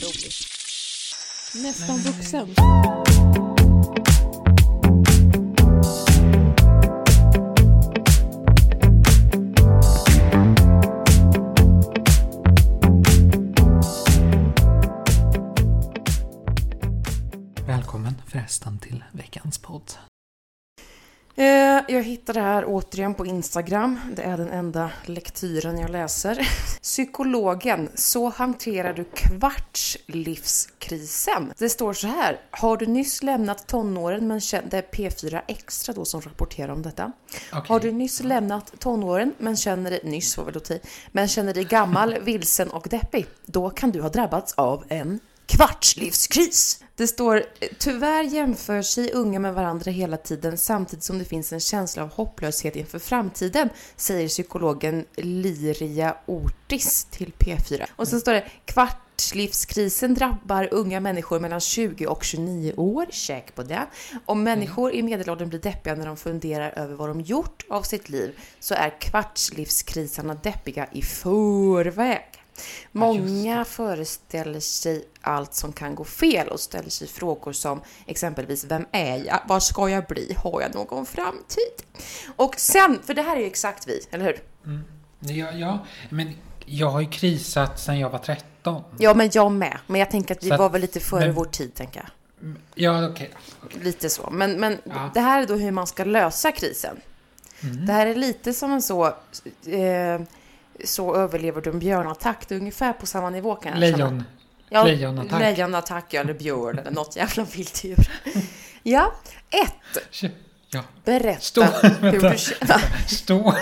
roligt. Nästan vuxen. Jag hittade det här återigen på Instagram. Det är den enda lektyren jag läser. Psykologen, så hanterar du kvartslivskrisen. Det står så här. Har du nyss lämnat tonåren men känner... Det är P4 Extra då som rapporterar om detta. Okej. Har du nyss lämnat tonåren men känner dig... Nyss var väl ta i, Men känner dig gammal, vilsen och deppig. Då kan du ha drabbats av en kvartslivskris. Det står eh, tyvärr jämför sig unga med varandra hela tiden samtidigt som det finns en känsla av hopplöshet inför framtiden, säger psykologen Liria Ortis till P4. Och så står det kvartslivskrisen drabbar unga människor mellan 20 och 29 år, check på det. Om människor i medelåldern blir deppiga när de funderar över vad de gjort av sitt liv så är kvartslivskrisarna deppiga i förväg. Många föreställer sig allt som kan gå fel och ställer sig frågor som exempelvis Vem är jag? Vad ska jag bli? Har jag någon framtid? Och sen, för det här är ju exakt vi, eller hur? Ja, ja, men jag har ju krisat sedan jag var 13. Ja, men jag med. Men jag tänker att vi att- var väl lite före men- vår tid, tänker jag. Ja, okej. Lite så. Men, men Ja. det här är då hur man ska lösa krisen. Mm. Det här är lite som en så... Eh, så överlever du en björnattack. Det är ungefär på samma nivå kan jag. Lejon. Ja, Lejonattack. Lejonattack, eller björn eller något jävla vilddjur. Ja, ett. Ja, Berätta Stå, hur du känner. stå.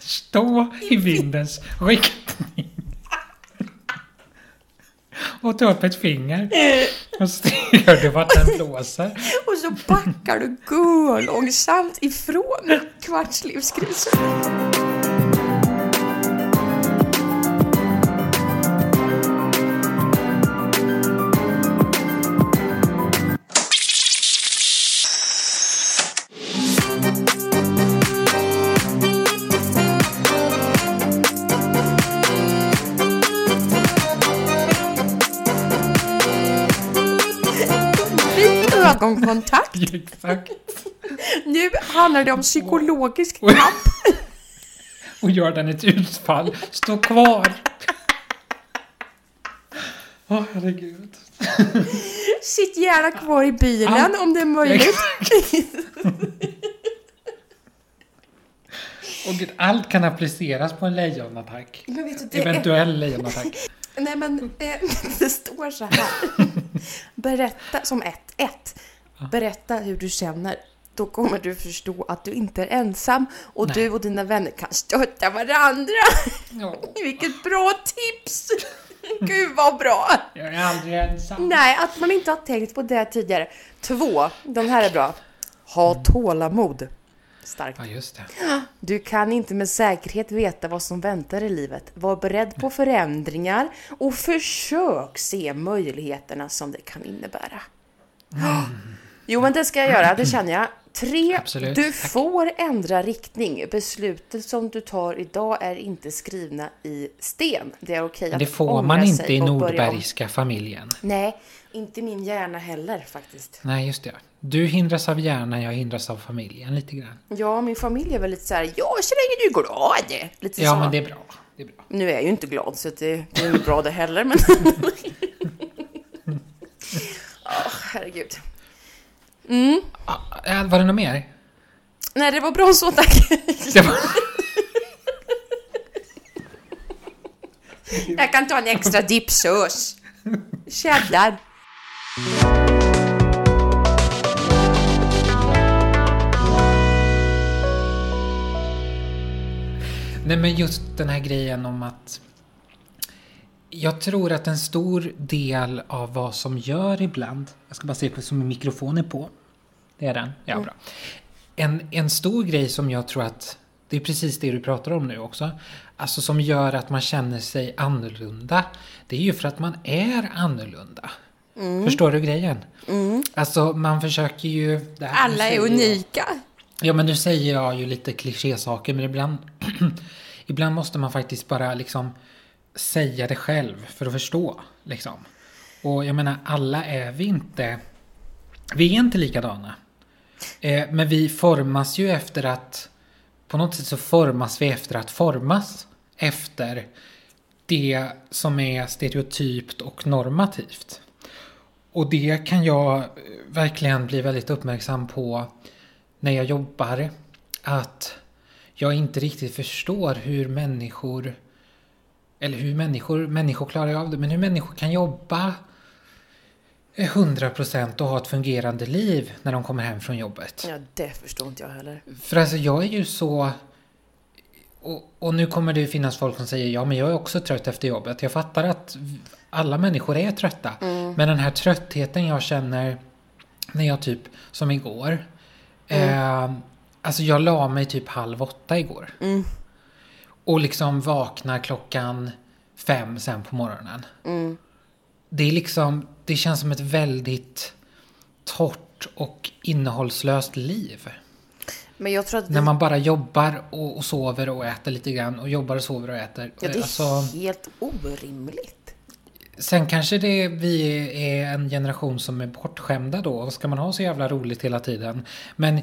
Stå i vindens riktning. Och ta upp ett finger. Och ser du vart den blåser. Och så backar du långsamt ifrån kvartslivskrisen. Ögonkontakt. Exakt. Nu handlar det om psykologisk kamp. Och gör den ett utfall. Stå kvar. Åh, herregud. Sitt gärna kvar i bilen om det är möjligt. Och gud, allt kan appliceras på en lejonattack. Men vet du, det är Eventuell lejonattack. Nej men eh, det står så här. Berätta som ett, ett. Berätta hur du känner. Då kommer du förstå att du inte är ensam och Nej. du och dina vänner kan stötta varandra. Ja, Vilket bra tips! Gud vad bra! jag är aldrig ensam. Nej, att man inte har tänkt på det tidigare. Två, den här är bra. Ha tålamod. Starkt. Ja, just det. Du kan inte med säkerhet veta vad som väntar i livet. Var beredd på förändringar och försök se möjligheterna som det kan innebära. Jo, men det ska jag göra, det känner jag. Tre, Absolut, du får ändra riktning. Besluten som du tar idag är inte skrivna i sten. Det är okej att Det får man inte i. Nordbergska familjen. Nej, inte min hjärna heller faktiskt. Nej, just det. Du hindras av hjärnan, jag hindras av familjen lite grann. Ja, min familj är väl lite så här, ja, så länge du är glad. Lite Ja, så. men det är bra. Det är bra. Nu är jag ju inte glad så det, det är inte bra det heller men... Åh, herregud. Mm. Ah, äh, var det något mer? Nej, det var bra så tack. Var... Jag kan ta en extra dipsås. Cheddar. Nej, men just den här grejen om att... Jag tror att en stor del av vad som gör ibland... Jag ska bara se på som mikrofonen på. Det är den? Ja, bra. En, en stor grej som jag tror att... Det är precis det du pratar om nu också. Alltså som gör att man känner sig annorlunda. Det är ju för att man är annorlunda. Förstår du grejen? Alltså man försöker ju... Alla är säger unika. Ja, men nu säger jag ju lite klichésaker, men ibland, ibland måste man faktiskt bara liksom säga det själv för att förstå. Liksom. Och jag menar, alla är vi inte... Vi är inte likadana. Eh, men vi formas ju efter att... På något sätt så formas vi efter att formas efter det som är stereotypt och normativt. Och det kan jag eh, verkligen bli väldigt uppmärksam på när jag jobbar. Att jag inte riktigt förstår hur människor eller hur människor, människor klarar av det, men hur människor kan jobba 100% och ha ett fungerande liv när de kommer hem från jobbet. Ja, det förstår inte jag heller. För alltså jag är ju så... Och, och nu kommer det finnas folk som säger ja men jag är också trött efter jobbet. Jag fattar att alla människor är trötta. Mm. Men den här tröttheten jag känner när jag typ, som igår. Mm. Eh, alltså jag la mig typ halv åtta igår. Mm. Och liksom vaknar klockan fem sen på morgonen. Mm. Det är liksom, det känns som ett väldigt torrt och innehållslöst liv. Vi... När man bara jobbar och, och sover och äter lite grann och jobbar och sover och äter. Ja, det är Alltså, helt orimligt. sen kanske det, vi är en generation som är bortskämda då. Ska man ha så jävla roligt hela tiden? Men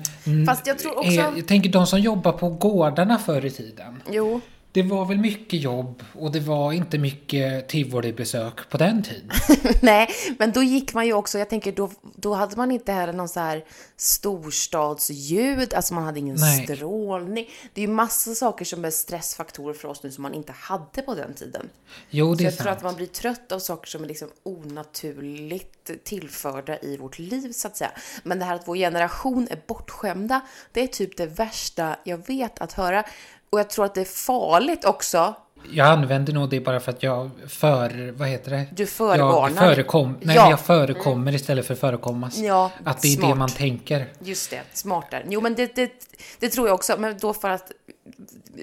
Fast jag tror också- är, jag tänker de som jobbar på gårdarna förr i tiden. Jo, Det var väl mycket jobb och det var inte mycket tivolibesök på den tiden. nej, men då gick man ju också, jag tänker då, då hade man inte heller någon så här storstadsljud, alltså man hade ingen Nej. strålning. Det är ju massa saker som är stressfaktorer för oss nu som man inte hade på den tiden. Jo, Så det är jag tror sant. att man blir trött av saker som är liksom onaturligt tillförda i vårt liv så att säga. Men det här att vår generation är bortskämda, det är typ det värsta jag vet att höra. Och jag tror att det är farligt också. Jag använder nog det bara för att jag för... Vad heter det? Du förvarnar. Jag förekom, nej, Ja. jag förekommer istället för förekommas. Ja, att det är det man tänker. Just det, smartare. Jo, men det, det, det tror jag också. Men då för att,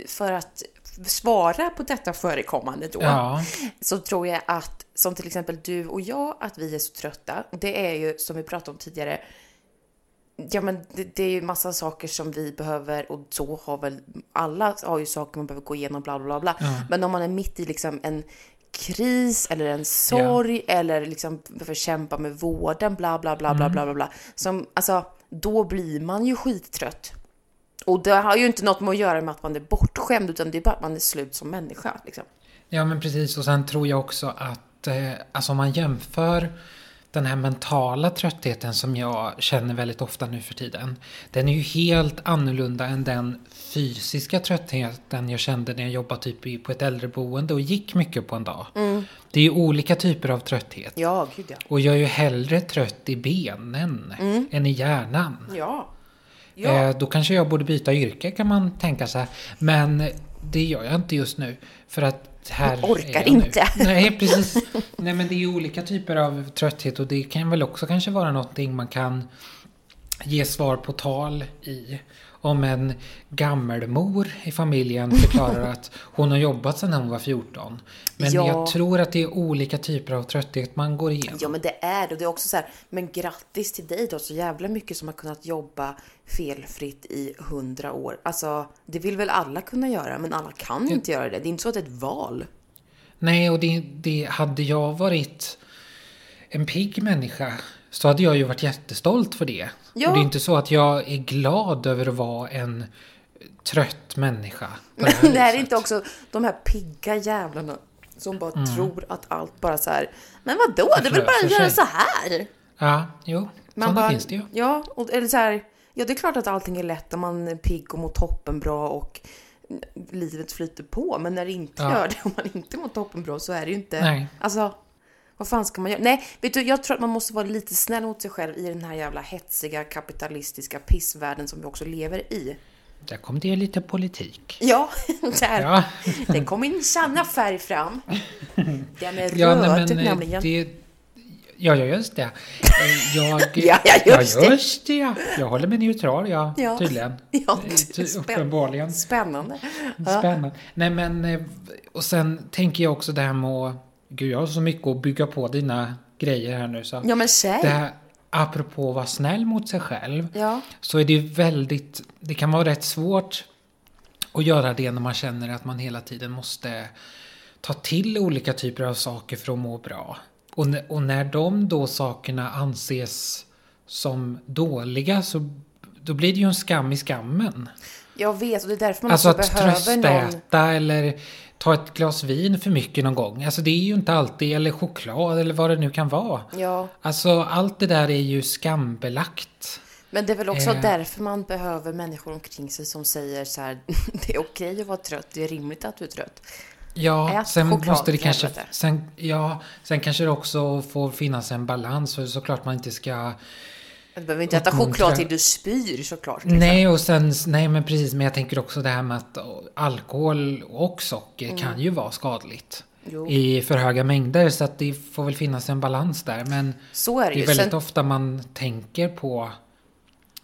för att svara på detta förekommande då, Ja. så tror jag att, som till exempel du och jag, att vi är så trötta. Det är ju, som vi pratade om tidigare, Ja men det, det är ju massa saker som vi behöver och så har väl alla har ju saker man behöver gå igenom bla bla bla. bla. Men om man är mitt i liksom en kris eller en sorg eller liksom behöver kämpa med vården bla bla bla bla bla bla bla. Som, alltså, då blir man ju skittrött. Och det har ju inte något med att göra med att man är bortskämd utan det är bara att man är slut som människa. Liksom. Ja, men precis. Och sen tror jag också att eh, alltså om man jämför den här mentala tröttheten som jag känner väldigt ofta nu för tiden. Den är ju helt annorlunda än den fysiska tröttheten jag kände när jag jobbade typ på ett äldreboende och gick mycket på en dag. Det är ju olika typer av trötthet. Ja, gud ja. Och jag är ju hellre trött i benen än i hjärnan. Ja. Ja. Eh, då kanske jag borde byta yrke kan man tänka sig. Men det gör jag inte just nu. För att här Jag orkar inte. Nu. Nej, precis. Nej, men det är ju olika typer av trötthet och det kan väl också kanske vara någonting man kan ge svar på tal i. Om en gammelmor i familjen förklarar att hon har jobbat sedan hon var 14. Men Ja. jag tror att det är olika typer av trötthet man går igenom. Ja men det är det. Det är också så här, men grattis till dig då. Så jävla mycket som har kunnat jobba felfritt i hundra år. Alltså, det vill väl alla kunna göra, men alla kan inte göra det. Det är inte så att det är ett val. Nej, och det, det hade jag varit en pigg människa så hade jag ju varit jättestolt för det. Ja. Och det är inte så att jag är glad över att vara en trött människa. det här det här är inte också de här pigga jävlarna som bara Mm. tror att allt bara så här. Men vad då? Det är väl bara att göra så här. Ja, jo. sådana bara, finns det ju. Ja, och, eller så här. Ja, det är klart att allting är lätt när man är pigg och mår toppen bra och livet flyter på. Men när det inte Ja. gör det, om man inte mår toppen bra så är det ju inte... Nej. Alltså, vad fan ska man göra? Nej, vet du, jag tror att man måste vara lite snäll mot sig själv i den här jävla hetsiga kapitalistiska pissvärlden som vi också lever i. Där kom det lite politik. Ja, där. Ja, Det kom min sanna färg fram. Den är ja röd nej, men eh, nämligen. det... Ja, ja, just det. Eh, Jag... Ja, ja, just det. just det. ja. Jag håller mig neutral, ja. Ja. Tydligen. Ja, Eh, ty- Uppenbarligen. Spännande. Ja. Spännande. Nej men, och sen tänker jag också det här med att, gud jag har så mycket att bygga på dina grejer här nu så. ja, men säg. Det här, apropå att vara snäll mot sig själv, Ja. så är det väldigt, det kan vara rätt svårt att göra det när man känner att man hela tiden måste ta till olika typer av saker för att må bra. Och, och när de då sakerna anses som dåliga så då blir det ju en skam i skammen. Jag vet och det är därför man Alltså också att behöver någon... tröstäta eller ta ett glas vin för mycket någon gång. Alltså det är ju inte alltid, eller choklad eller vad det nu kan vara. Ja, Alltså allt det där är ju skambelagt. men det är väl också Eh. därför man behöver människor omkring sig som säger så här, det är okej att vara trött, det är rimligt att du är trött. Ja, Ät sen choklad, måste det kanske... Sen, ja, sen kanske det också får finnas en balans. För såklart man inte ska... Du behöver inte äta choklad till du spyr såklart. liksom. Nej, och sen... Nej, men precis. Men jag tänker också det här med att alkohol och socker kan ju vara skadligt. Mm. Jo. I för höga mängder. Så att det får väl finnas en balans där. Men Så är det det är väldigt Sen, ofta man tänker på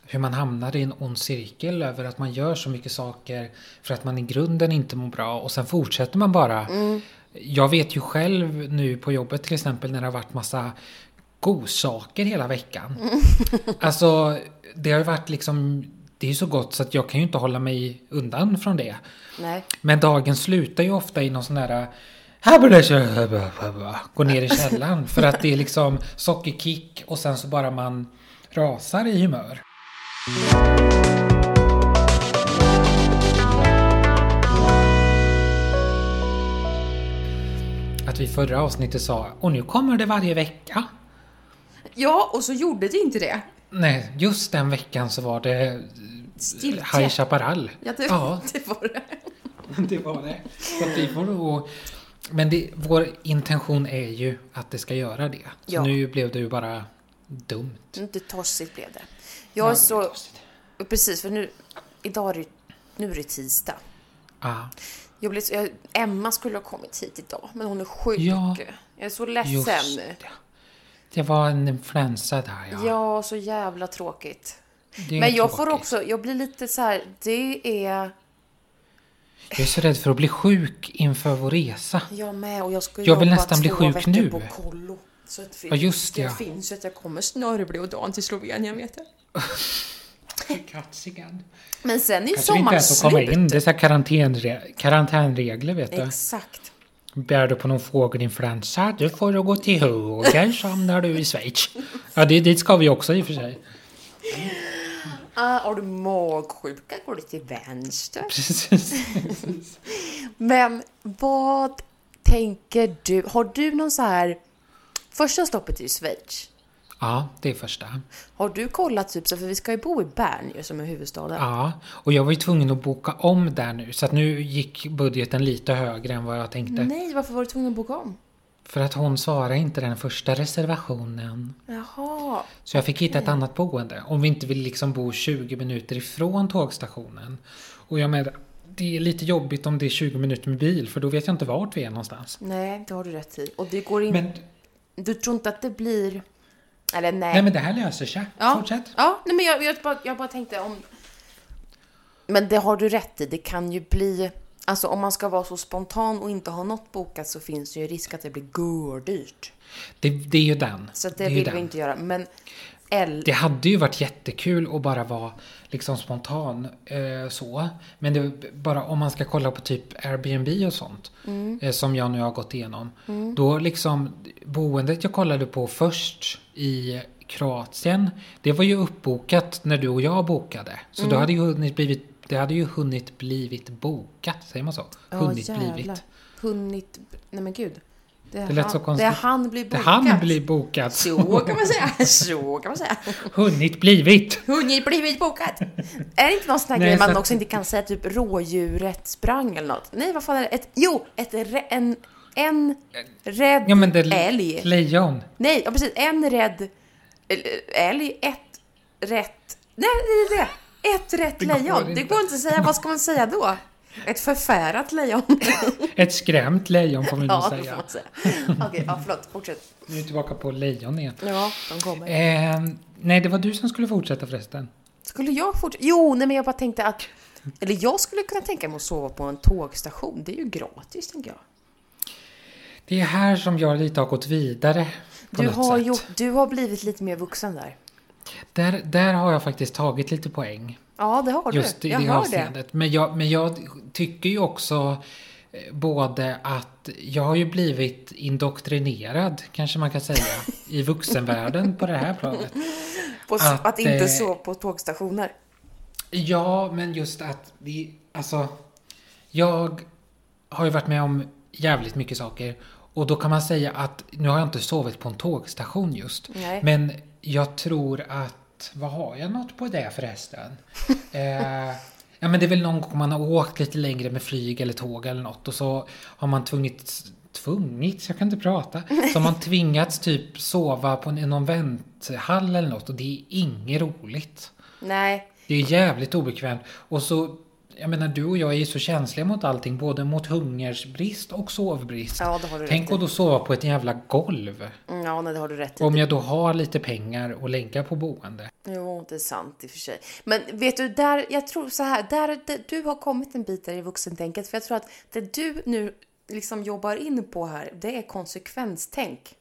hur man hamnar i en ond cirkel över att man gör så mycket saker för att man i grunden inte mår bra och sen fortsätter man bara. Mm. Jag vet ju själv nu på jobbet till exempel när det har varit massa godsaker hela veckan. Mm. Alltså det har ju varit liksom det är ju så gott så att jag kan ju inte hålla mig undan från det. nej. Men dagen slutar ju ofta i någon sån där Gå ner i källaren för att det är liksom sockerkick och sen så bara man rasar i humör. Att vi förra avsnittet sa och nu kommer det varje vecka. Ja, och så gjorde det inte det. Nej, just den veckan så var det Stiltje. High Chaparral. Ja, det, Ja. det var det. Det var det. Så vi får nog... Men det, vår intention är ju att det ska göra det. Så Ja. nu blev det ju bara dumt. Inte tossigt blev det. Jag är så... Precis, för nu... Idag är det, nu är det tisdag. Ja, Jag blev jag, Emma skulle ha kommit hit idag, men hon är sjuk. Ja, jag är så just ledsen. det. Det var en influensa där ja. Ja, så jävla tråkigt. Men jag får tråkigt. också, jag blir lite så här, det är Jag är så rädd för att bli sjuk inför vår resa. jag med och jag ska Jag vill nästan bli sjuk nu. på kollo. Så att Ja, just det, det ja. finns att jag kommer snörvlig och dagen till Slovenien vet jag. Katsigan. Men sen är ju Kanske vi inte sommaren ens får komma slut. in. Det är så karantänre- karantänregler vet du. Exakt. Bär du på någon fågelinfluensa, då får du gå till höger så hamnar du i Schweiz. Ja, det, dit ska vi också i och för sig. Ah, har du magsjuka går du till vänster. Precis. Men vad tänker du? Har du någon så här... Första stoppet är ju Schweiz. Ja, det är första. Har du kollat typ för vi ska ju bo i Bern ju som är huvudstaden. Ja, och jag var ju tvungen att boka om där nu. Så att nu gick budgeten lite högre än vad jag tänkte. Nej, varför var du tvungen att boka om? För att hon svarade inte den första reservationen. Jaha. Så jag fick hitta ett annat boende. Om vi inte vill liksom bo 20 minuter ifrån tågstationen. Och jag menar, det är lite jobbigt om det är 20 minuter med bil. För då vet jag inte vart vi är någonstans. Nej, det har du rätt i. Och det går inte... Men, Du tror inte att det blir... Eller nej. nej men det här löser sig. ja. Fortsätt. Ja, nej men jag, jag, bara, jag bara tänkte om... Men det har du rätt i. Det kan ju bli... Alltså om man ska vara så spontan och inte ha något bokat så finns det ju risk att det blir gördyrt. Det, det är ju den. Så det, ju vill den. vi inte göra. Men... L... Det hade ju varit jättekul att bara vara liksom spontan eh, så. Men det, bara om man ska kolla på typ Airbnb och sånt. Mm. Eh, som jag nu har gått igenom. Då liksom boendet jag kollade på först i Kroatien. Det var ju uppbokat när du och jag bokade. Så Mm. då hade ju hunnit blivit, det hade ju hunnit blivit bokat. Säger man så? Hunnit jävlar. blivit. Hunnit... Nej men gud. Det, Det lät han, så konstigt. Det han blir Det bokat. hann bli bokat. Så kan man säga. Så kan man säga. Hunnit blivit. Hunnit blivit bokat. Är det inte någon sån här Nej, grej man också inte kan säga typ rådjuret sprang eller något? Nej, vad fan är det? Ett, jo, ett, en, en rädd Ja men det älg. lejon. Nej, ja, precis. En rädd älg, ett rätt... Nej, det är det. Ett rätt Det lejon. Det går inte att säga. Vad ska man säga då? Ett förfärat lejon. Ett skrämt lejon får vi nog ja, säga. säga. Okej, ja, förlåt. Fortsätt. Nu är vi tillbaka på lejon igen. Ja, de kommer. Eh, nej, det var du som skulle fortsätta förresten. Skulle jag fortsätta? Jo, nej men jag bara tänkte att... Eller jag skulle kunna tänka mig att sova på en tågstation. Det är ju gratis, tänker jag. Det är här som jag lite har gått vidare Du har, gjort, du har blivit lite mer vuxen där. Där, där har jag faktiskt tagit lite poäng. Ja, det har Just du. i Jag det avseendet. Men jag, men jag tycker ju också eh, både att jag har ju blivit indoktrinerad, kanske man kan säga, i vuxenvärlden på det här planet. På, att, Att, inte eh, sova på tågstationer. Ja, men just att vi, alltså, jag har ju varit med om jävligt mycket saker och då kan man säga att nu har jag inte sovit på en tågstation just. Nej. Men jag tror att, vad har jag något på det förresten? eh, ja men det är väl någon gång man har åkt lite längre med flyg eller tåg eller något och så har man tvungit, tvungit, jag kan inte prata, så har man tvingats typ sova på en, någon vänthall eller något och det är inget roligt. Nej, Det är jävligt obekvämt. Och så, jag menar du och jag är ju så känsliga mot allting, både mot hungersbrist och sovbrist. ja det har du Tänk att då sova på ett jävla golv. Mm, Ja, nej, det har du rätt. Om jag då har lite pengar att lägga på boende. Jo, det är sant i och för sig. Men vet du, där, jag tror så här, där, där du har kommit en bit där i vuxentänket. För jag tror att det du nu liksom jobbar in på här, det är konsekvenstänk.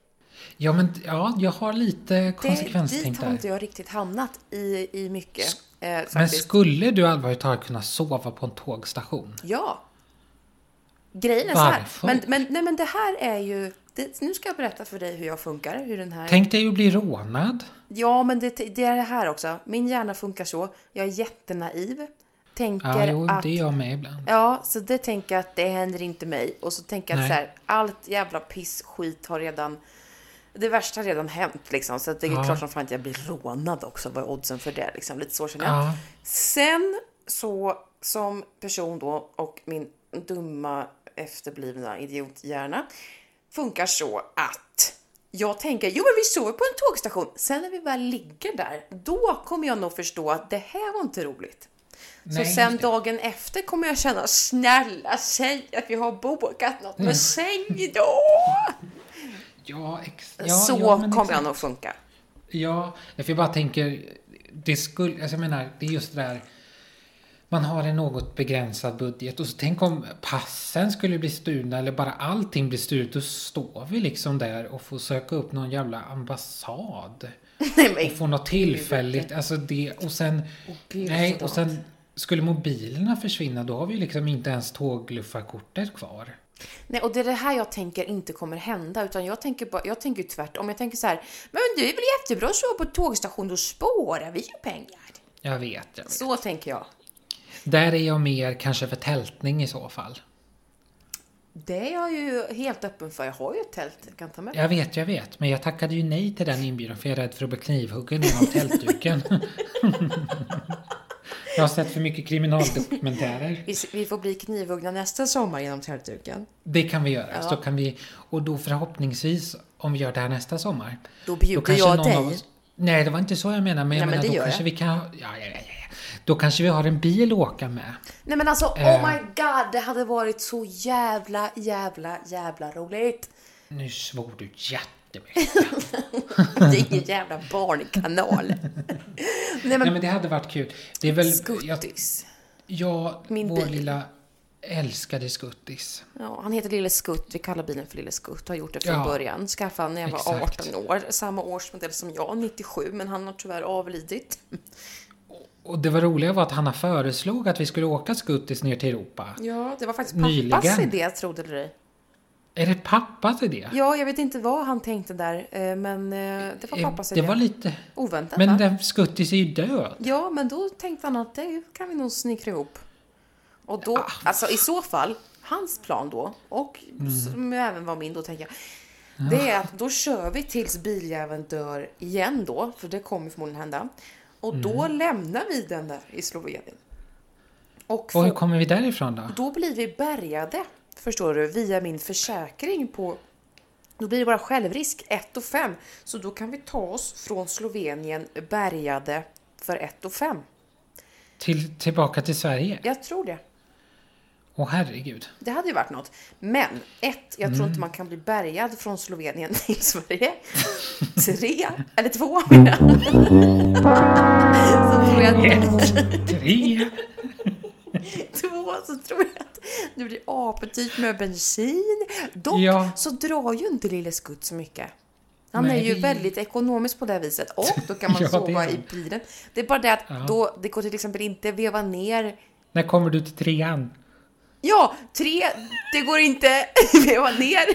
Ja, men ja, jag har lite Det, dit konsekvenstänk har där. inte jag riktigt hamnat i, i mycket. Eh, Men skulle du allvarligt talat kunna sova på en tågstation? Ja. Grejen är så här. Varför? Men, men, nej, men det här är ju... Det, nu ska jag berätta för dig hur jag funkar. Hur den här... Tänk dig att bli rånad. Ja, men det, det är det här också. Min hjärna funkar så. Jag är jättenaiv. Tänker Ja, jo, att... det är jag med ibland. Ja, så det tänker jag att det händer inte mig. Och så tänker jag att så här, allt jävla piss, skit har redan... Det värsta har redan hänt liksom. Så det är Ja. klart som fan att jag blir rånad också. Vad är oddsen för det? Liksom. Lite så känner jag. Ja, Sen så som person då och min dumma efterblivna idiothjärna funkar så att jag tänker, jo men vi sover på en tågstation. Sen när vi väl ligger där, då kommer jag nog förstå att det här var inte roligt. Nej, så sen dagen efter kommer jag känna, snälla säg att vi har bokat något med säng då! Ja, ex- ja så ja, kommer exakt. jag nog funka. Ja, för jag bara tänker, det skulle, alltså jag menar, det är just det där, man har en något begränsad budget och så tänk om passen skulle bli stulna eller bara allting blir stulet, då står vi liksom där och får söka upp någon jävla ambassad. Nej, Och få något tillfälligt, alltså det, och sen, gud, nej, och sen skulle mobilerna försvinna, då har vi liksom inte ens tågluffarkortet kvar. Nej, och det är det här jag tänker inte kommer hända, utan jag tänker, bara, jag tänker tvärtom. Jag tänker så här, men det är väl jättebra att sova på tågstation, då spårar vi ju pengar. Jag vet, jag vet. Så tänker jag. Där är jag mer kanske för tältning i så fall. Det är jag ju helt öppen för. Jag har ju ett tält jag kan ta med. Jag vet, jag vet. Men jag tackade ju nej till den inbjudan för jag är rädd för att bli knivhuggen genom tältduken. jag har sett för mycket kriminaldokumentärer. Vi, vi får bli knivhuggna nästa sommar genom tältduken. Det kan vi göra. Ja. Så kan vi, och då förhoppningsvis, om vi gör det här nästa sommar. Då Då bjuder kanske jag dig. oss... Nej, det var inte så jag menar. Men jag Nej, men menar, det då kanske jag. vi kan... Ja, ja, ja. Då kanske vi har en bil att åka med. Nej men alltså, Eh. oh my god, det hade varit så jävla, jävla, jävla roligt. Nu svor du jättemycket. Det är ingen jävla barnkanal. Nej Nej, men, men det hade varit kul. Det är väl... Skuttis. ja, Min vår bil. lilla älskade skuttis. Ja, han heter Lille Skutt. Vi kallar bilen för Lille Skutt. Har gjort det från Ja. början. Skaffade han när jag var Exakt. 18 år. Samma årsmodell som jag, 97. Men han har tyvärr avlidit. Och det var roliga var att Hanna föreslog att vi skulle åka skuttis ner till Europa. Ja, det var faktiskt Nyligen. pappas idé, tro det eller ej. Är det pappas idé? Ja, jag vet inte vad han tänkte där. eh, Men eh, det var Eh, pappas det idé. var lite... Oväntat Men va? den skuttis är ju död. Ja, men då tänkte han att det kan vi nog snickra ihop. Och då, Ah. alltså i så fall, hans plan då, och Mm. som även var min då, tänker jag. Det är att då kör vi tills biljäveln dör igen då, för det kommer förmodligen hända. Och då Mm. lämnar vi den där i Slovenien. Och Och får, hur kommer vi därifrån då? då blir vi bärgade, förstår du, via min försäkring på då blir det bara självrisk 1 och 5. Så då kan vi ta oss från Slovenien bärgade för 1 och 5. Till, tillbaka till Sverige? Jag tror det. Åh herregud. Det hade ju varit något. Men ett, jag tror Mm. inte man kan bli bärgad från Slovenien till Sverige. Tre, eller två menar jag Ett, tre. två så tror jag att det blir apetit med bensin. Dock Ja. så drar ju inte Lille Skutt så mycket. Han Nej, är ju det- väldigt ekonomisk på det viset och då kan man Ja, sova i bilen. Det är bara det att Ja. då, det går till exempel inte veva ner När kommer du till trean? Ja, tre, det går inte veva ner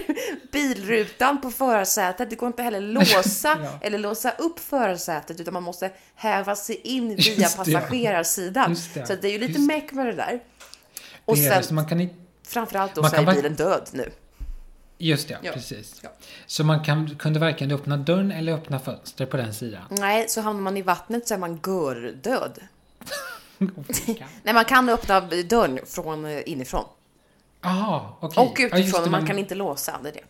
bilrutan på förarsätet. Det går inte heller låsa Ja. eller låsa upp förarsätet utan man måste häva sig in via Just passagerarsidan. Just det. Så det är ju lite Just- meck med det där. Och Det sen man kan framförallt då man så kan är bara- bilen död nu. Just det, Ja. precis. Ja. Så man kan, kunde varken öppna dörren eller öppna fönster på den sidan. Nej, så hamnar man i vattnet så är man gördöd. Nej, man kan öppna dörren från eh, inifrån. Jaha, okej. Och Ja, utifrån, det, man men- kan inte låsa. Det är det.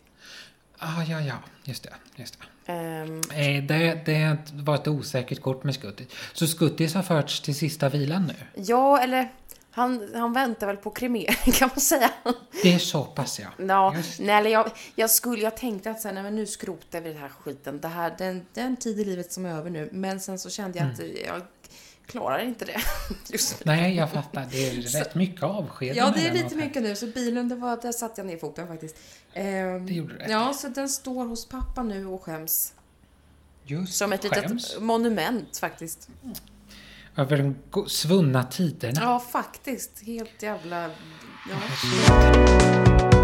Ah, ja, ja, just det. Just det. Ehm, Eh, det, det var ett osäkert kort med Skuttis. Så Skuttis har förts till sista vilan nu? ja, eller han, han väntar väl på kremering kan man säga. Det är så pass ja. Ja, nej, eller jag, jag skulle, jag tänkte att så här, nej, men nu skrotar vi den här skiten. Det här, den, den tid i livet som är över nu. Men sen så kände jag att Mm. jag klarar inte det just nu. Nej, jag fattar. Det är rätt mycket avsked Ja, det är lite mycket nu. Så bilen, det var, där satte jag ner foten faktiskt. Ehm, Det gjorde du rätt Ja, så den står hos pappa nu och skäms. Just Som ett skäms. litet monument faktiskt. Över de svunna tiderna. Ja, faktiskt. Helt jävla... Ja.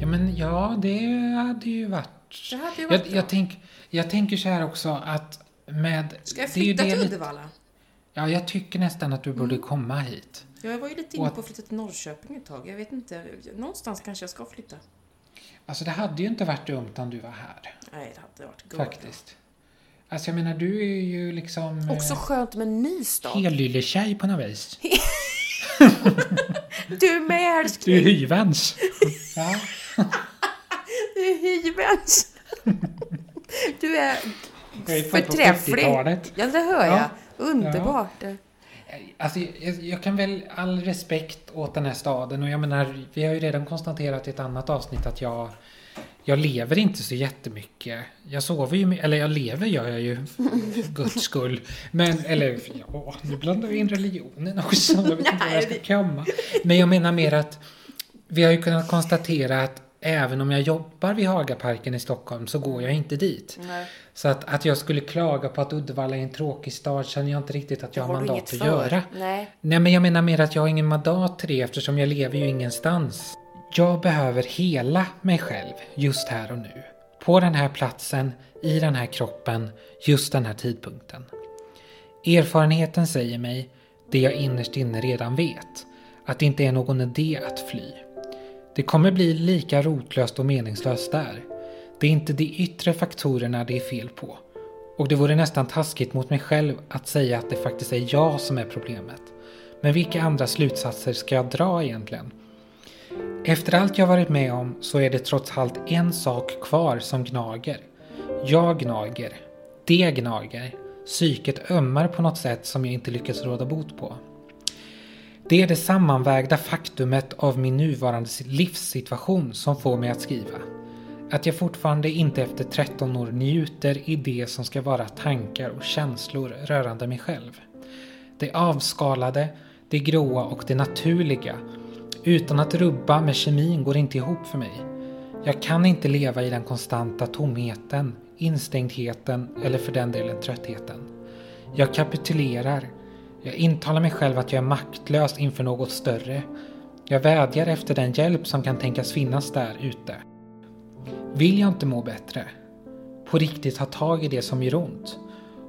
Ja, men ja, det hade ju varit... Det hade ju varit Jag, jag, tänk, jag tänker så här också att med... Ska jag det är ju flytta det till Uddevalla? Ja, jag tycker nästan att du borde Mm. komma hit. Ja, jag var ju lite inne på att flytta till Norrköping ett tag. Jag vet inte. Någonstans kanske jag ska flytta. Alltså det hade ju inte varit dumt om du var här. Nej, det hade varit gott. Faktiskt. Alltså jag menar, du är ju liksom... Också skönt med en ny stad. eh, Helylle-tjej på något vis. Du är med Du är älskling! hyvens. ja. Du är hyvens! Du är Jag är förträfflig. 70-talet. Ja, det hör Ja. jag. Underbart. Alltså, jag, jag kan väl all respekt åt den här staden och jag menar, vi har ju redan konstaterat i ett annat avsnitt att jag jag lever inte så jättemycket. Jag sover ju, eller jag lever gör jag ju, för guds skull. Men, eller ja, nu blandar vi in religionen också. Jag vet inte var jag ska komma. Men jag menar mer att vi har ju kunnat konstatera att även om jag jobbar vid Hagaparken i Stockholm så går jag inte dit. Nej. Så att, att jag skulle klaga på att Uddevalla är en tråkig stad känner jag inte riktigt att jag har Har mandat att för? göra. Nej. Nej, men jag menar mer att jag har ingen mandat till det eftersom jag lever ju ingenstans. Jag behöver hela mig själv just här och nu. På den här platsen, i den här kroppen, just den här tidpunkten. Erfarenheten säger mig det jag innerst inne redan vet. Att det inte är någon idé att fly. Det kommer bli lika rotlöst och meningslöst där. Det är inte de yttre faktorerna det är fel på. Och det vore nästan taskigt mot mig själv att säga att det faktiskt är jag som är problemet. Men vilka andra slutsatser ska jag dra egentligen? Efter allt jag varit med om så är det trots allt en sak kvar som gnager. Jag gnager. Det gnager. Psyket ömmar på något sätt som jag inte lyckats råda bot på. Det är det sammanvägda faktumet av min nuvarande livssituation som får mig att skriva. Att jag fortfarande inte efter 13 år njuter i det som ska vara tankar och känslor rörande mig själv. Det avskalade, det gråa och det naturliga utan att rubba med kemin går inte ihop för mig. Jag kan inte leva i den konstanta tomheten, instängdheten eller för den delen tröttheten. Jag kapitulerar. Jag intalar mig själv att jag är maktlös inför något större. Jag vädjar efter den hjälp som kan tänkas finnas där ute. Vill jag inte må bättre? På riktigt ha tag i det som gör ont?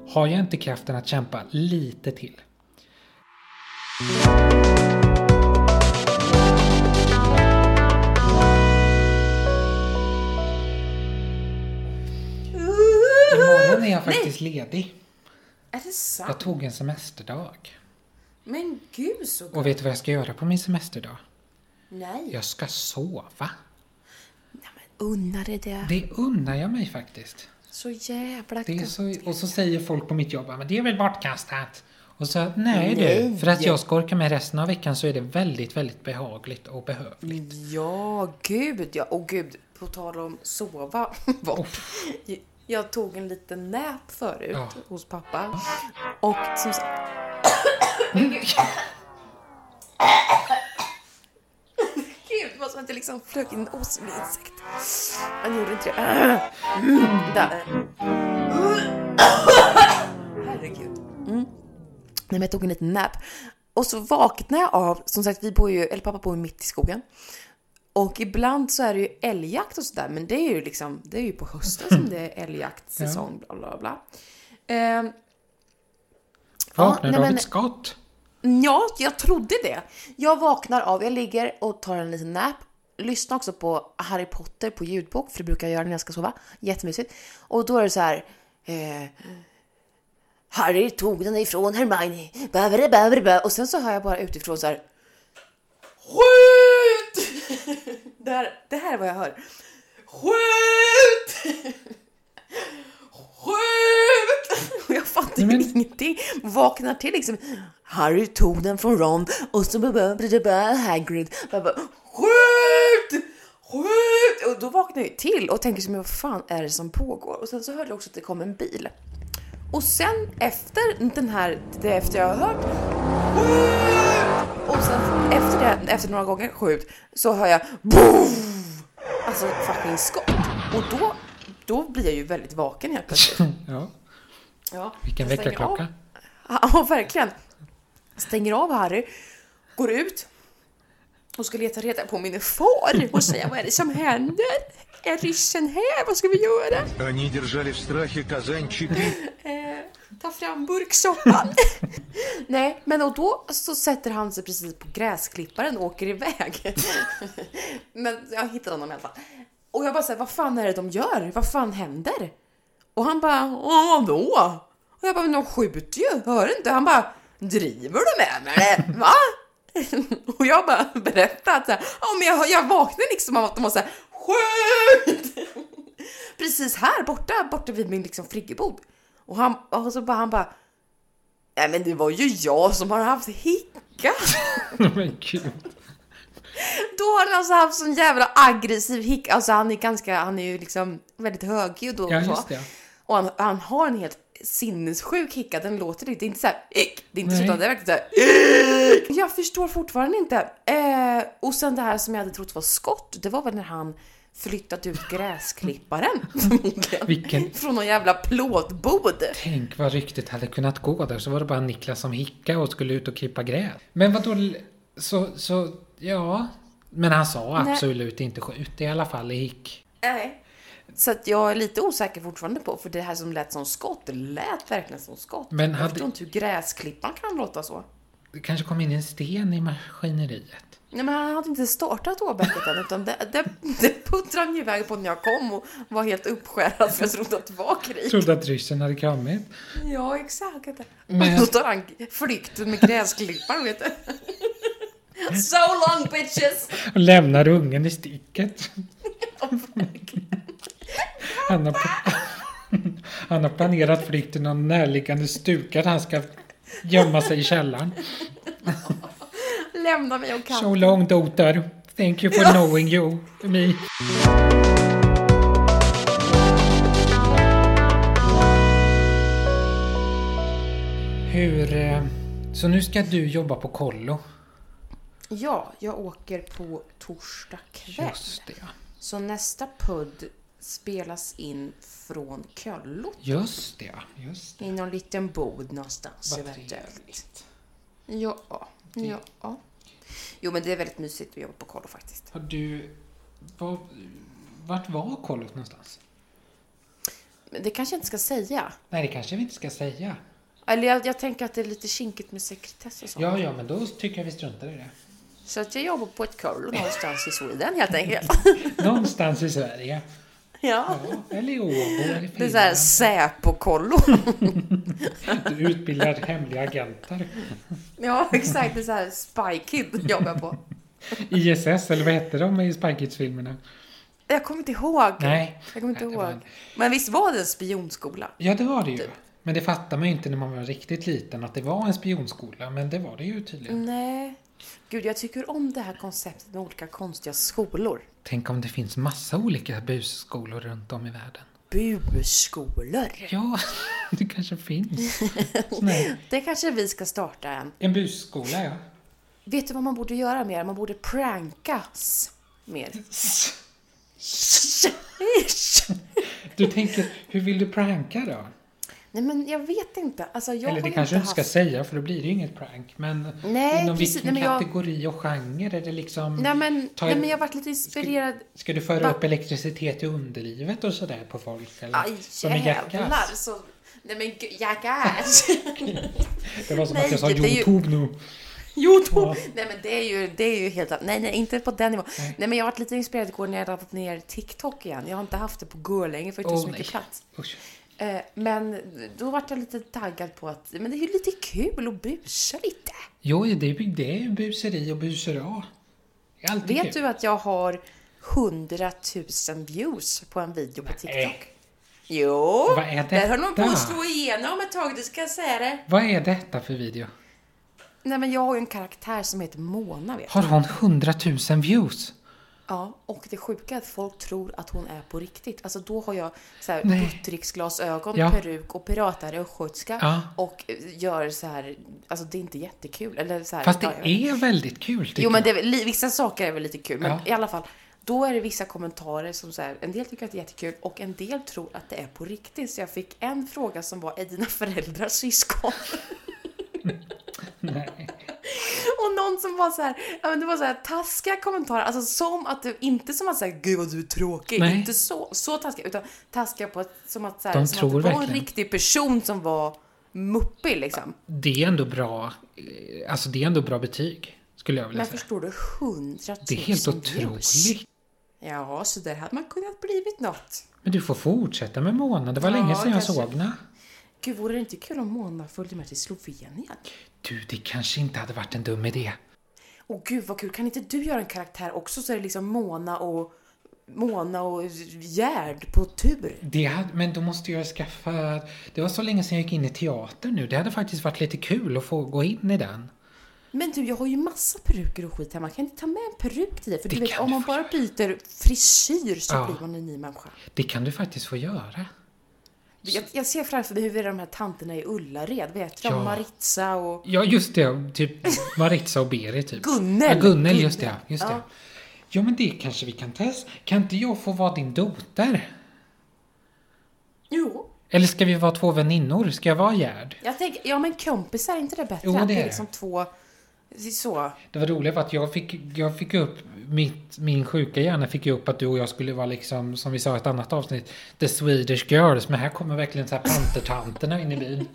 Har jag inte kraften att kämpa lite till? Imorgon är jag faktiskt ledig. Är det sant? Jag tog en semesterdag. Men gud så Och gott. vet du vad jag ska göra på min semesterdag? Nej. Jag ska sova. Nej, men unna dig det. Det unnar jag mig faktiskt. Så jävla Det är så, och så säger folk på mitt jobb men det är väl bortkastat. Och så nej, Nej. du, för att jag ska orka med resten av veckan så är det väldigt, väldigt behagligt och behövligt. Ja, gud ja. Och gud, på tal om sova. vad- Jag tog en liten nap förut Ja. hos pappa. Och som sagt... Gud, var som att det liksom flög in en osynlig insekt. Han gjorde inte det. Mm, där. Herregud. men jag tog en liten nap. Och så vaknade jag av, som sagt, vi bor ju, eller pappa bor ju mitt i skogen. Och ibland så är det ju älgjakt och sådär, men det är ju liksom, det är ju på hösten som det är älgjaktsäsong, bla bla bla. Eh, Vaknar nej, du av ett skott? Ja, jag trodde det. Jag vaknar av, jag ligger och tar en liten nap. Lyssnar också på Harry Potter på ljudbok, för det brukar jag göra när jag ska sova. Jättemysigt. Och då är det så här... Eh, Harry tog den ifrån Hermione. Bävere, bävere, bä. Och sen så hör jag bara utifrån så här... Skjut! det, här, det här är vad jag hör. Skjut! Skjut! Och jag fattar Men- ingenting. Vaknar till liksom. Harry tog den från Ron och så Hagrid. Bara, Skjut! Skjut! Och då vaknar jag till och tänker så men vad fan är det som pågår? Och sen så hörde jag också att det kom en bil. Och sen efter den här, det efter jag har hört skjut! Och sen efter det, efter några gånger skjut, så hör jag boom! Alltså fucking skott. Och då, då blir jag ju väldigt vaken helt plötsligt. Ja. Ja, Vilken jag stänger väckarklocka. av. Ja, verkligen. Stänger av Harry, går ut och ska leta reda på min far och säga vad är det som händer? Är ryssen här? Vad ska vi göra? Ta fram burksoppan! Nej, men och då så sätter han sig precis på gräsklipparen och åker iväg. men jag hittade honom i alla fall. Och jag bara såhär, vad fan är det de gör? Vad fan händer? Och han bara, vadå? Och jag bara, men de skjuter ju, hör inte? Han bara, driver du med mig? Va? och jag bara berättar att såhär, ja men jag, jag vaknade liksom av att de var såhär, skjut! precis här borta, borta vid min liksom friggebod. Och han, och så bara, han bara, nej men det var ju jag som har haft hicka. Men gud. Då har han alltså haft sån jävla aggressiv hicka. Alltså han är ganska, han är ju liksom väldigt högljudd och Ja, så. Och han, han har en helt sinnessjuk hicka. Den låter inte, det är inte såhär ick. Det är inte så, utan det är verkligen såhär ick. Jag förstår fortfarande inte. Eh, och sen det här som jag hade trott var skott. Det var väl när han flyttat ut gräsklipparen. Vilken- Från någon jävla plåtbod. Tänk vad ryktet hade kunnat gå där. Så var det bara Niklas som hickade och skulle ut och klippa gräs. Men vadå? Så, så, ja. Men han sa Nej. absolut inte skjut i alla fall i hick. Nej. Så att jag är lite osäker fortfarande på, för det här som lät som skott, det lät verkligen som skott. Men Jag hade- förstår inte hur gräsklipparen kan låta så. Det kanske kom in en sten i maskineriet. Nej, men han hade inte startat åbäcket än, utan det, det, det puttrade han ju iväg på när jag kom och var helt uppskärrad för jag trodde att det var krig. Trodde att ryssen hade kommit. Ja, exakt. Men- då tar han flykten med gräsklipparen, vet du. So long bitches! Och lämnar ungen i sticket. Han har, han har planerat flykt till någon närliggande stuga där han ska gömma sig i källaren. Lämna mig och So katten. long daughter. Thank you for knowing you. Me. Hur... eh, Så nu ska du jobba på kollo? Ja, jag åker på torsdag kväll. Just det. Så nästa pudd spelas in från Köllot. Just det. Just det. I någon liten bod någonstans Vad eventuellt. trevligt. Ja, ja. Jo men det är väldigt mysigt att jobba på kollo faktiskt. Har du... Var, vart var kollot någonstans? Men det kanske jag inte ska säga. Nej, det kanske vi inte ska säga. Eller jag, jag tänker att det är lite kinkigt med sekretess och sånt. Ja, ja, men då tycker jag vi struntar i det. Så att jag jobbar på ett kollo någonstans i Sweden helt enkelt. Någonstans i Sverige. Ja. Ja, eller i Åbo eller Det är så här Finland. Säpo-kollo. Du utbildar hemliga agenter. ja, exakt. Det är så här Spy Kid jobbar på. ISS, eller vad hette de i Spy Kids-filmerna? Jag kommer inte ihåg. Nej. Jag kommer inte Nej, ihåg. en- Men visst var det en spionskola? Ja, det var det ju. Typ. Men det fattar man ju inte när man var riktigt liten att det var en spionskola. Men det var det ju tydligen. Nej. Gud, jag tycker om det här konceptet med olika konstiga skolor. Tänk om det finns massa olika busskolor runt om i världen. Busskolor. Ja, det kanske finns. Nej. Det kanske vi ska starta en. En busskola, ja. Vet du vad man borde göra mer? Man borde prankas mer. Du tänker, hur vill du pranka då? Nej men jag vet inte. Alltså jag Eller det kanske du inte inte ska haft... säga för då blir det ju inget prank. Men Nej, inom precis. vilken Nej, men jag- kategori och genre är det liksom... Nej men, Ta- nej men jag varit lite inspirerad. Ska du föra Va? upp elektricitet i underlivet och sådär på folk? Eller? Aj Som jävlar så... Nej men gud, Jackass! Det var som Nej, att jag sa är ju- Youtube nu. Youtube! Ja. Nej men det är ju, det är ju helt... Nej nej, inte på den nivån. Nej. Nej, men jag har varit lite inspirerad igår när jag laddat ner TikTok igen. Jag har inte haft det på gå länge för det tar Åh, så mycket nej. plats. Usch. Eh, men då vart jag lite taggad på att men det är ju lite kul att busa lite. Jo, det är, det är ju buseri och busera. Vet kul. du att jag har 100 000 views på en video på TikTok? Nej. Jo! Vad är Där höll man på detta? att slå igenom ett tag, det ska jag säga det. Vad är detta för video? Nej men jag har ju en karaktär som heter Mona vet du. Har hon 100 000 views? Ja, och det sjuka är att folk tror att hon är på riktigt. Alltså då har jag så här buttricksglasögon, Ja. peruk och piratare och östgötska Ja. och eh, gör så här, alltså det är inte jättekul. Eller så här, Fast det ja, är väldigt kul Jo men det är, vissa saker är väl lite kul, men i alla fall. Då är det vissa kommentarer som så här, en del tycker att det är jättekul och en del tror att det är på riktigt. Så jag fick en fråga som var, är dina föräldrar syskon? Nej. Och någon som var så här, ja men det var så här taskiga kommentarer, alltså som att det, inte som att säga gud vad du är tråkig, Nej. inte så, så taskiga, utan taskiga på att, som att, så här, De som att det var en riktig person som var muppig liksom. Det är ändå bra, eh, alltså det är ändå bra betyg. Skulle jag vilja Men säga. förstår du, hundratusen Det är helt otroligt. Ja, så där hade man kunnat blivit något. Men du får fortsätta med Mona. Det var Ja, länge sedan jag kanske. såg henne. Gud, vore det inte kul om Mona följde med till Slovenien? Du, det kanske inte hade varit en dum idé. Åh gud vad kul, kan inte du göra en karaktär också så är det liksom Mona och Mona och Gerd på tur? Det hade, men då måste jag skaffa... Det var så länge sedan jag gick in i teater nu. Det hade faktiskt varit lite kul att få gå in i den. Men du, jag har ju massa peruker och skit hemma. Kan jag inte ta med en peruk till dig? För Det du vet, om man bara byter frisyr så Ja. blir man en ny människa. Det kan du faktiskt få göra. Jag, jag ser framför mig hur de här tanterna i Ullared, vet du? Ja. Maritza och Ja, just det. Typ Maritza och Berit, typ. Gunnel. Ja, Gunnel, just det. Just Ja. det. Ja, men det kanske vi kan testa. Kan inte jag få vara din dotter? Jo. Eller ska vi vara två väninnor? Ska jag vara Gerd? Jag tänker, ja men kompisar, är inte det bättre? Jo, Att det det är är liksom två, så. Det var roligt för att jag fick, jag fick upp mitt, min sjuka hjärna fick ju upp att du och jag skulle vara liksom, som vi sa i ett annat avsnitt, the Swedish girls. Men här kommer verkligen så här pantertanterna in i byn.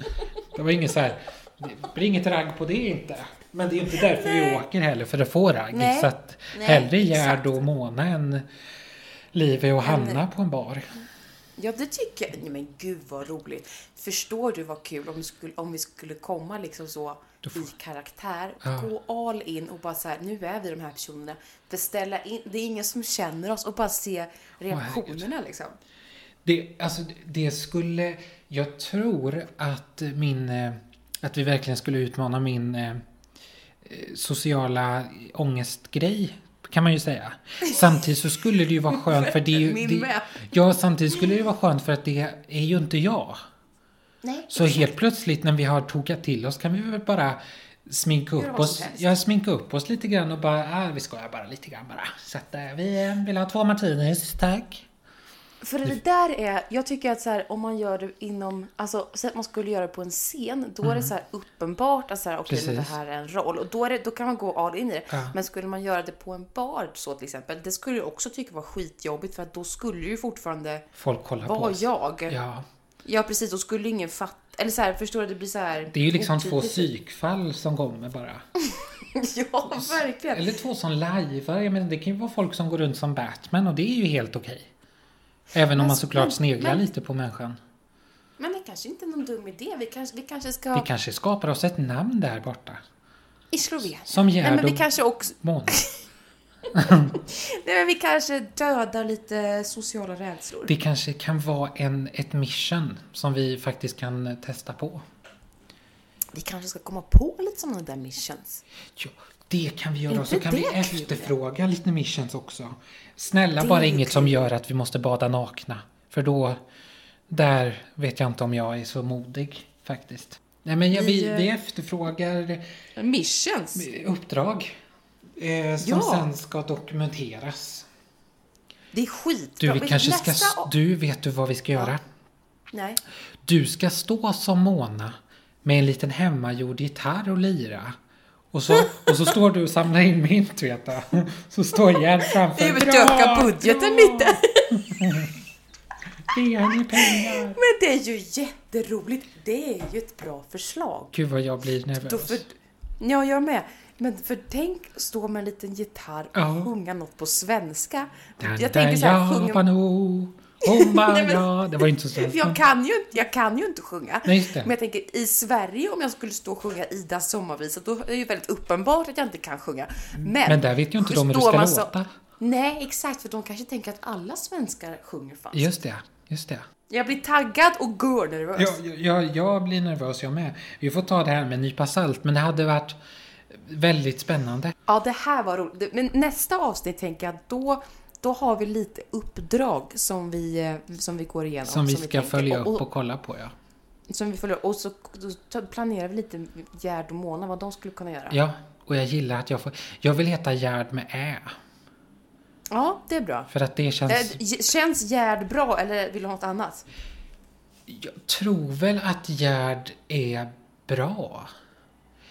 Det var inget så här, det blir inget ragg på det inte. Men det är ju inte därför vi åker heller, för att få ragg. Nej. Så att Nej, hellre Gerd och Mona än Live och Hanna på en bar. Ja, det tycker jag. Nej, men gud vad roligt. Förstår du vad kul om, vi skulle, om vi skulle komma liksom så i karaktär, Ja. gå all in och bara så här, nu är vi de här personerna. Beställa in, det är ingen som känner oss och bara se reaktionerna liksom. Det, alltså, det skulle... Jag tror att min... eh, Att vi verkligen skulle utmana min eh, sociala ångestgrej, kan man ju säga. Samtidigt så skulle det ju vara skönt för det är ju... Min det. Ja, samtidigt skulle det vara skönt för att det är ju inte jag. Nej, Så helt plötsligt när vi har tokat till oss kan vi väl bara sminka upp oss. Ja, sminka upp oss lite grann och bara, ah, vi skojar bara lite grann bara. Så att eh, vi eh, vill ha två martinis, tack. För det där är, jag tycker att så här, om man gör det inom, alltså så att man skulle göra det på en scen, då är det så här uppenbart att så här, okej, men det Mm. Här är en roll. Och då, är det, då kan man gå all in i det. Ja. Men skulle man göra det på en bar så till exempel, det skulle jag också tycka var skitjobbigt för att då skulle ju fortfarande Folk kollar på vara oss. jag. Ja. Ja precis, då skulle ingen fatta, eller så här, förstår du, det blir så här. Det är ju liksom två otydligt. psykfall som kommer bara. ja, verkligen. Eller två som lajvar. Jag menar, det kan ju vara folk som går runt som Batman och det är ju helt okej. Även om man såklart sneglar men- lite på människan. Men det kanske inte är någon dum idé. Vi kanske, vi kanske ska... Vi kanske skapar oss ett namn där borta. I Slovenien. Som Nej, Gerd men vi och kanske också... Mona. Nej, men vi kanske dödar lite sociala rädslor. Det kanske kan vara en, ett mission som vi faktiskt kan testa på. Vi kanske ska komma på lite sådana där missions. Ja, det kan vi göra. Och så kan vi kul? efterfråga lite missions också. Snälla, Det bara inget som kul. gör att vi måste bada nakna. För då, där vet jag inte om jag är så modig faktiskt. Nej, men ja, vi, Vi, eh, vi efterfrågar Missions? uppdrag eh, som Ja. sen ska dokumenteras. Det är skitbra. Du, vi Vet kanske nästa ska... Du, vet du vad vi ska göra? Nej. Du ska stå som Mona med en liten hemmagjord gitarr och lira. Och så, och så står du och samlar in mynt vet du. Så står Gerd framför. Utöka budgeten lite. Ge ni pengar. Men det är ju jätteroligt. Det är ju ett bra förslag. Gud vad jag blir nervös. för, ja, jag med. Men för tänk stå med en liten gitarr och Ja. sjunga något på svenska. Den jag tänker så här, sjunga... Japano, Homma Nej, men-. Det var inte så Jag kan, ju inte, jag kan ju inte sjunga. Nej. Men jag tänker i Sverige om jag skulle stå och sjunga Idas sommarvisa då är det ju väldigt uppenbart att jag inte kan sjunga. Men, Men där vet ju inte de hur det ska så- låta. Nej, exakt, för de kanske tänker att alla svenskar sjunger falskt. Just det, just det. Jag blir taggad och görnervös. Jag, jag, jag blir nervös jag med. Vi får ta det här med en nypa salt, men det hade varit väldigt spännande. Ja, det här var roligt. Men nästa avsnitt tänker jag, då, då har vi lite uppdrag som vi, eh, som vi går igenom. Som vi ska tänker. följa upp och, och kolla på, ja. Som vi följer, och så planerar vi lite Gerd och Mona, vad de skulle kunna göra. Ja, och jag gillar att jag får... Jag vill heta Gerd med Ä. Ja, det är bra. För att det känns... Eh, Känns Gerd bra eller vill du ha något annat? Jag tror väl att Gerd är bra.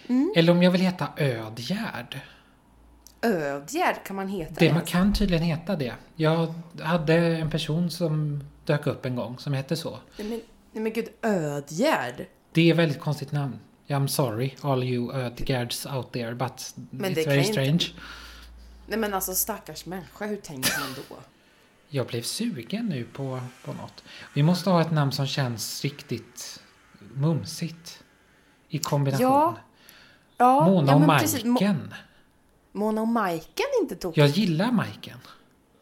Mm. Eller om jag vill heta Ödgärd. Ödgärd kan man heta. Det man ens. kan tydligen heta det. Jag hade en person som dök upp en gång som hette så. Nej men, nej men gud, Ödgärd? Det är ett väldigt konstigt namn. I'm sorry all you Ödgärds out there but Men it's very inte- strange. Nej men alltså stackars människa, hur tänker man då? Jag blev sugen nu på, på något. Vi måste ha ett namn som känns riktigt mumsigt. I kombination. Ja, Ja, Mona ja, och precis. Mo- Majken. Mona och Majken är inte tokigt. Jag gillar Majken.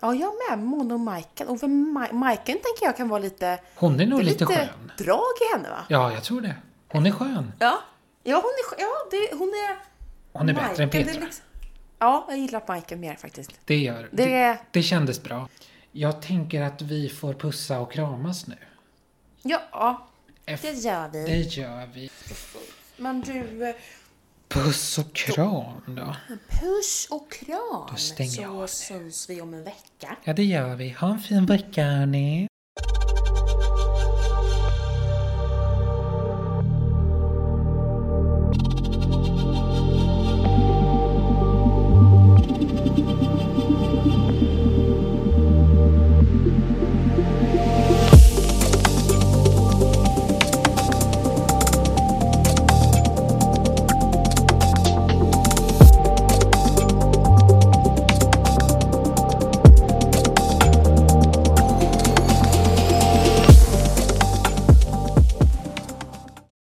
Ja, jag med. Mona och Majken. Och Majken tänker jag kan vara lite... Hon är nog lite lite skön. drag i henne va? Ja, jag tror det. Hon är skön. Ja. Ja, hon är... Ja, det, hon är... Hon är bättre än Majken, det är Petra. liksom- Ja, jag gillar Majken mer faktiskt. Det gör Det det. Det kändes bra. Jag tänker att vi får pussa och kramas nu. Ja, det gör vi. det gör vi. Men du, eh, Puss och kram då. puss och kram. Då stänger jag så av nu. syns vi om en vecka. Ja, det gör vi. Ha en fin vecka hörni.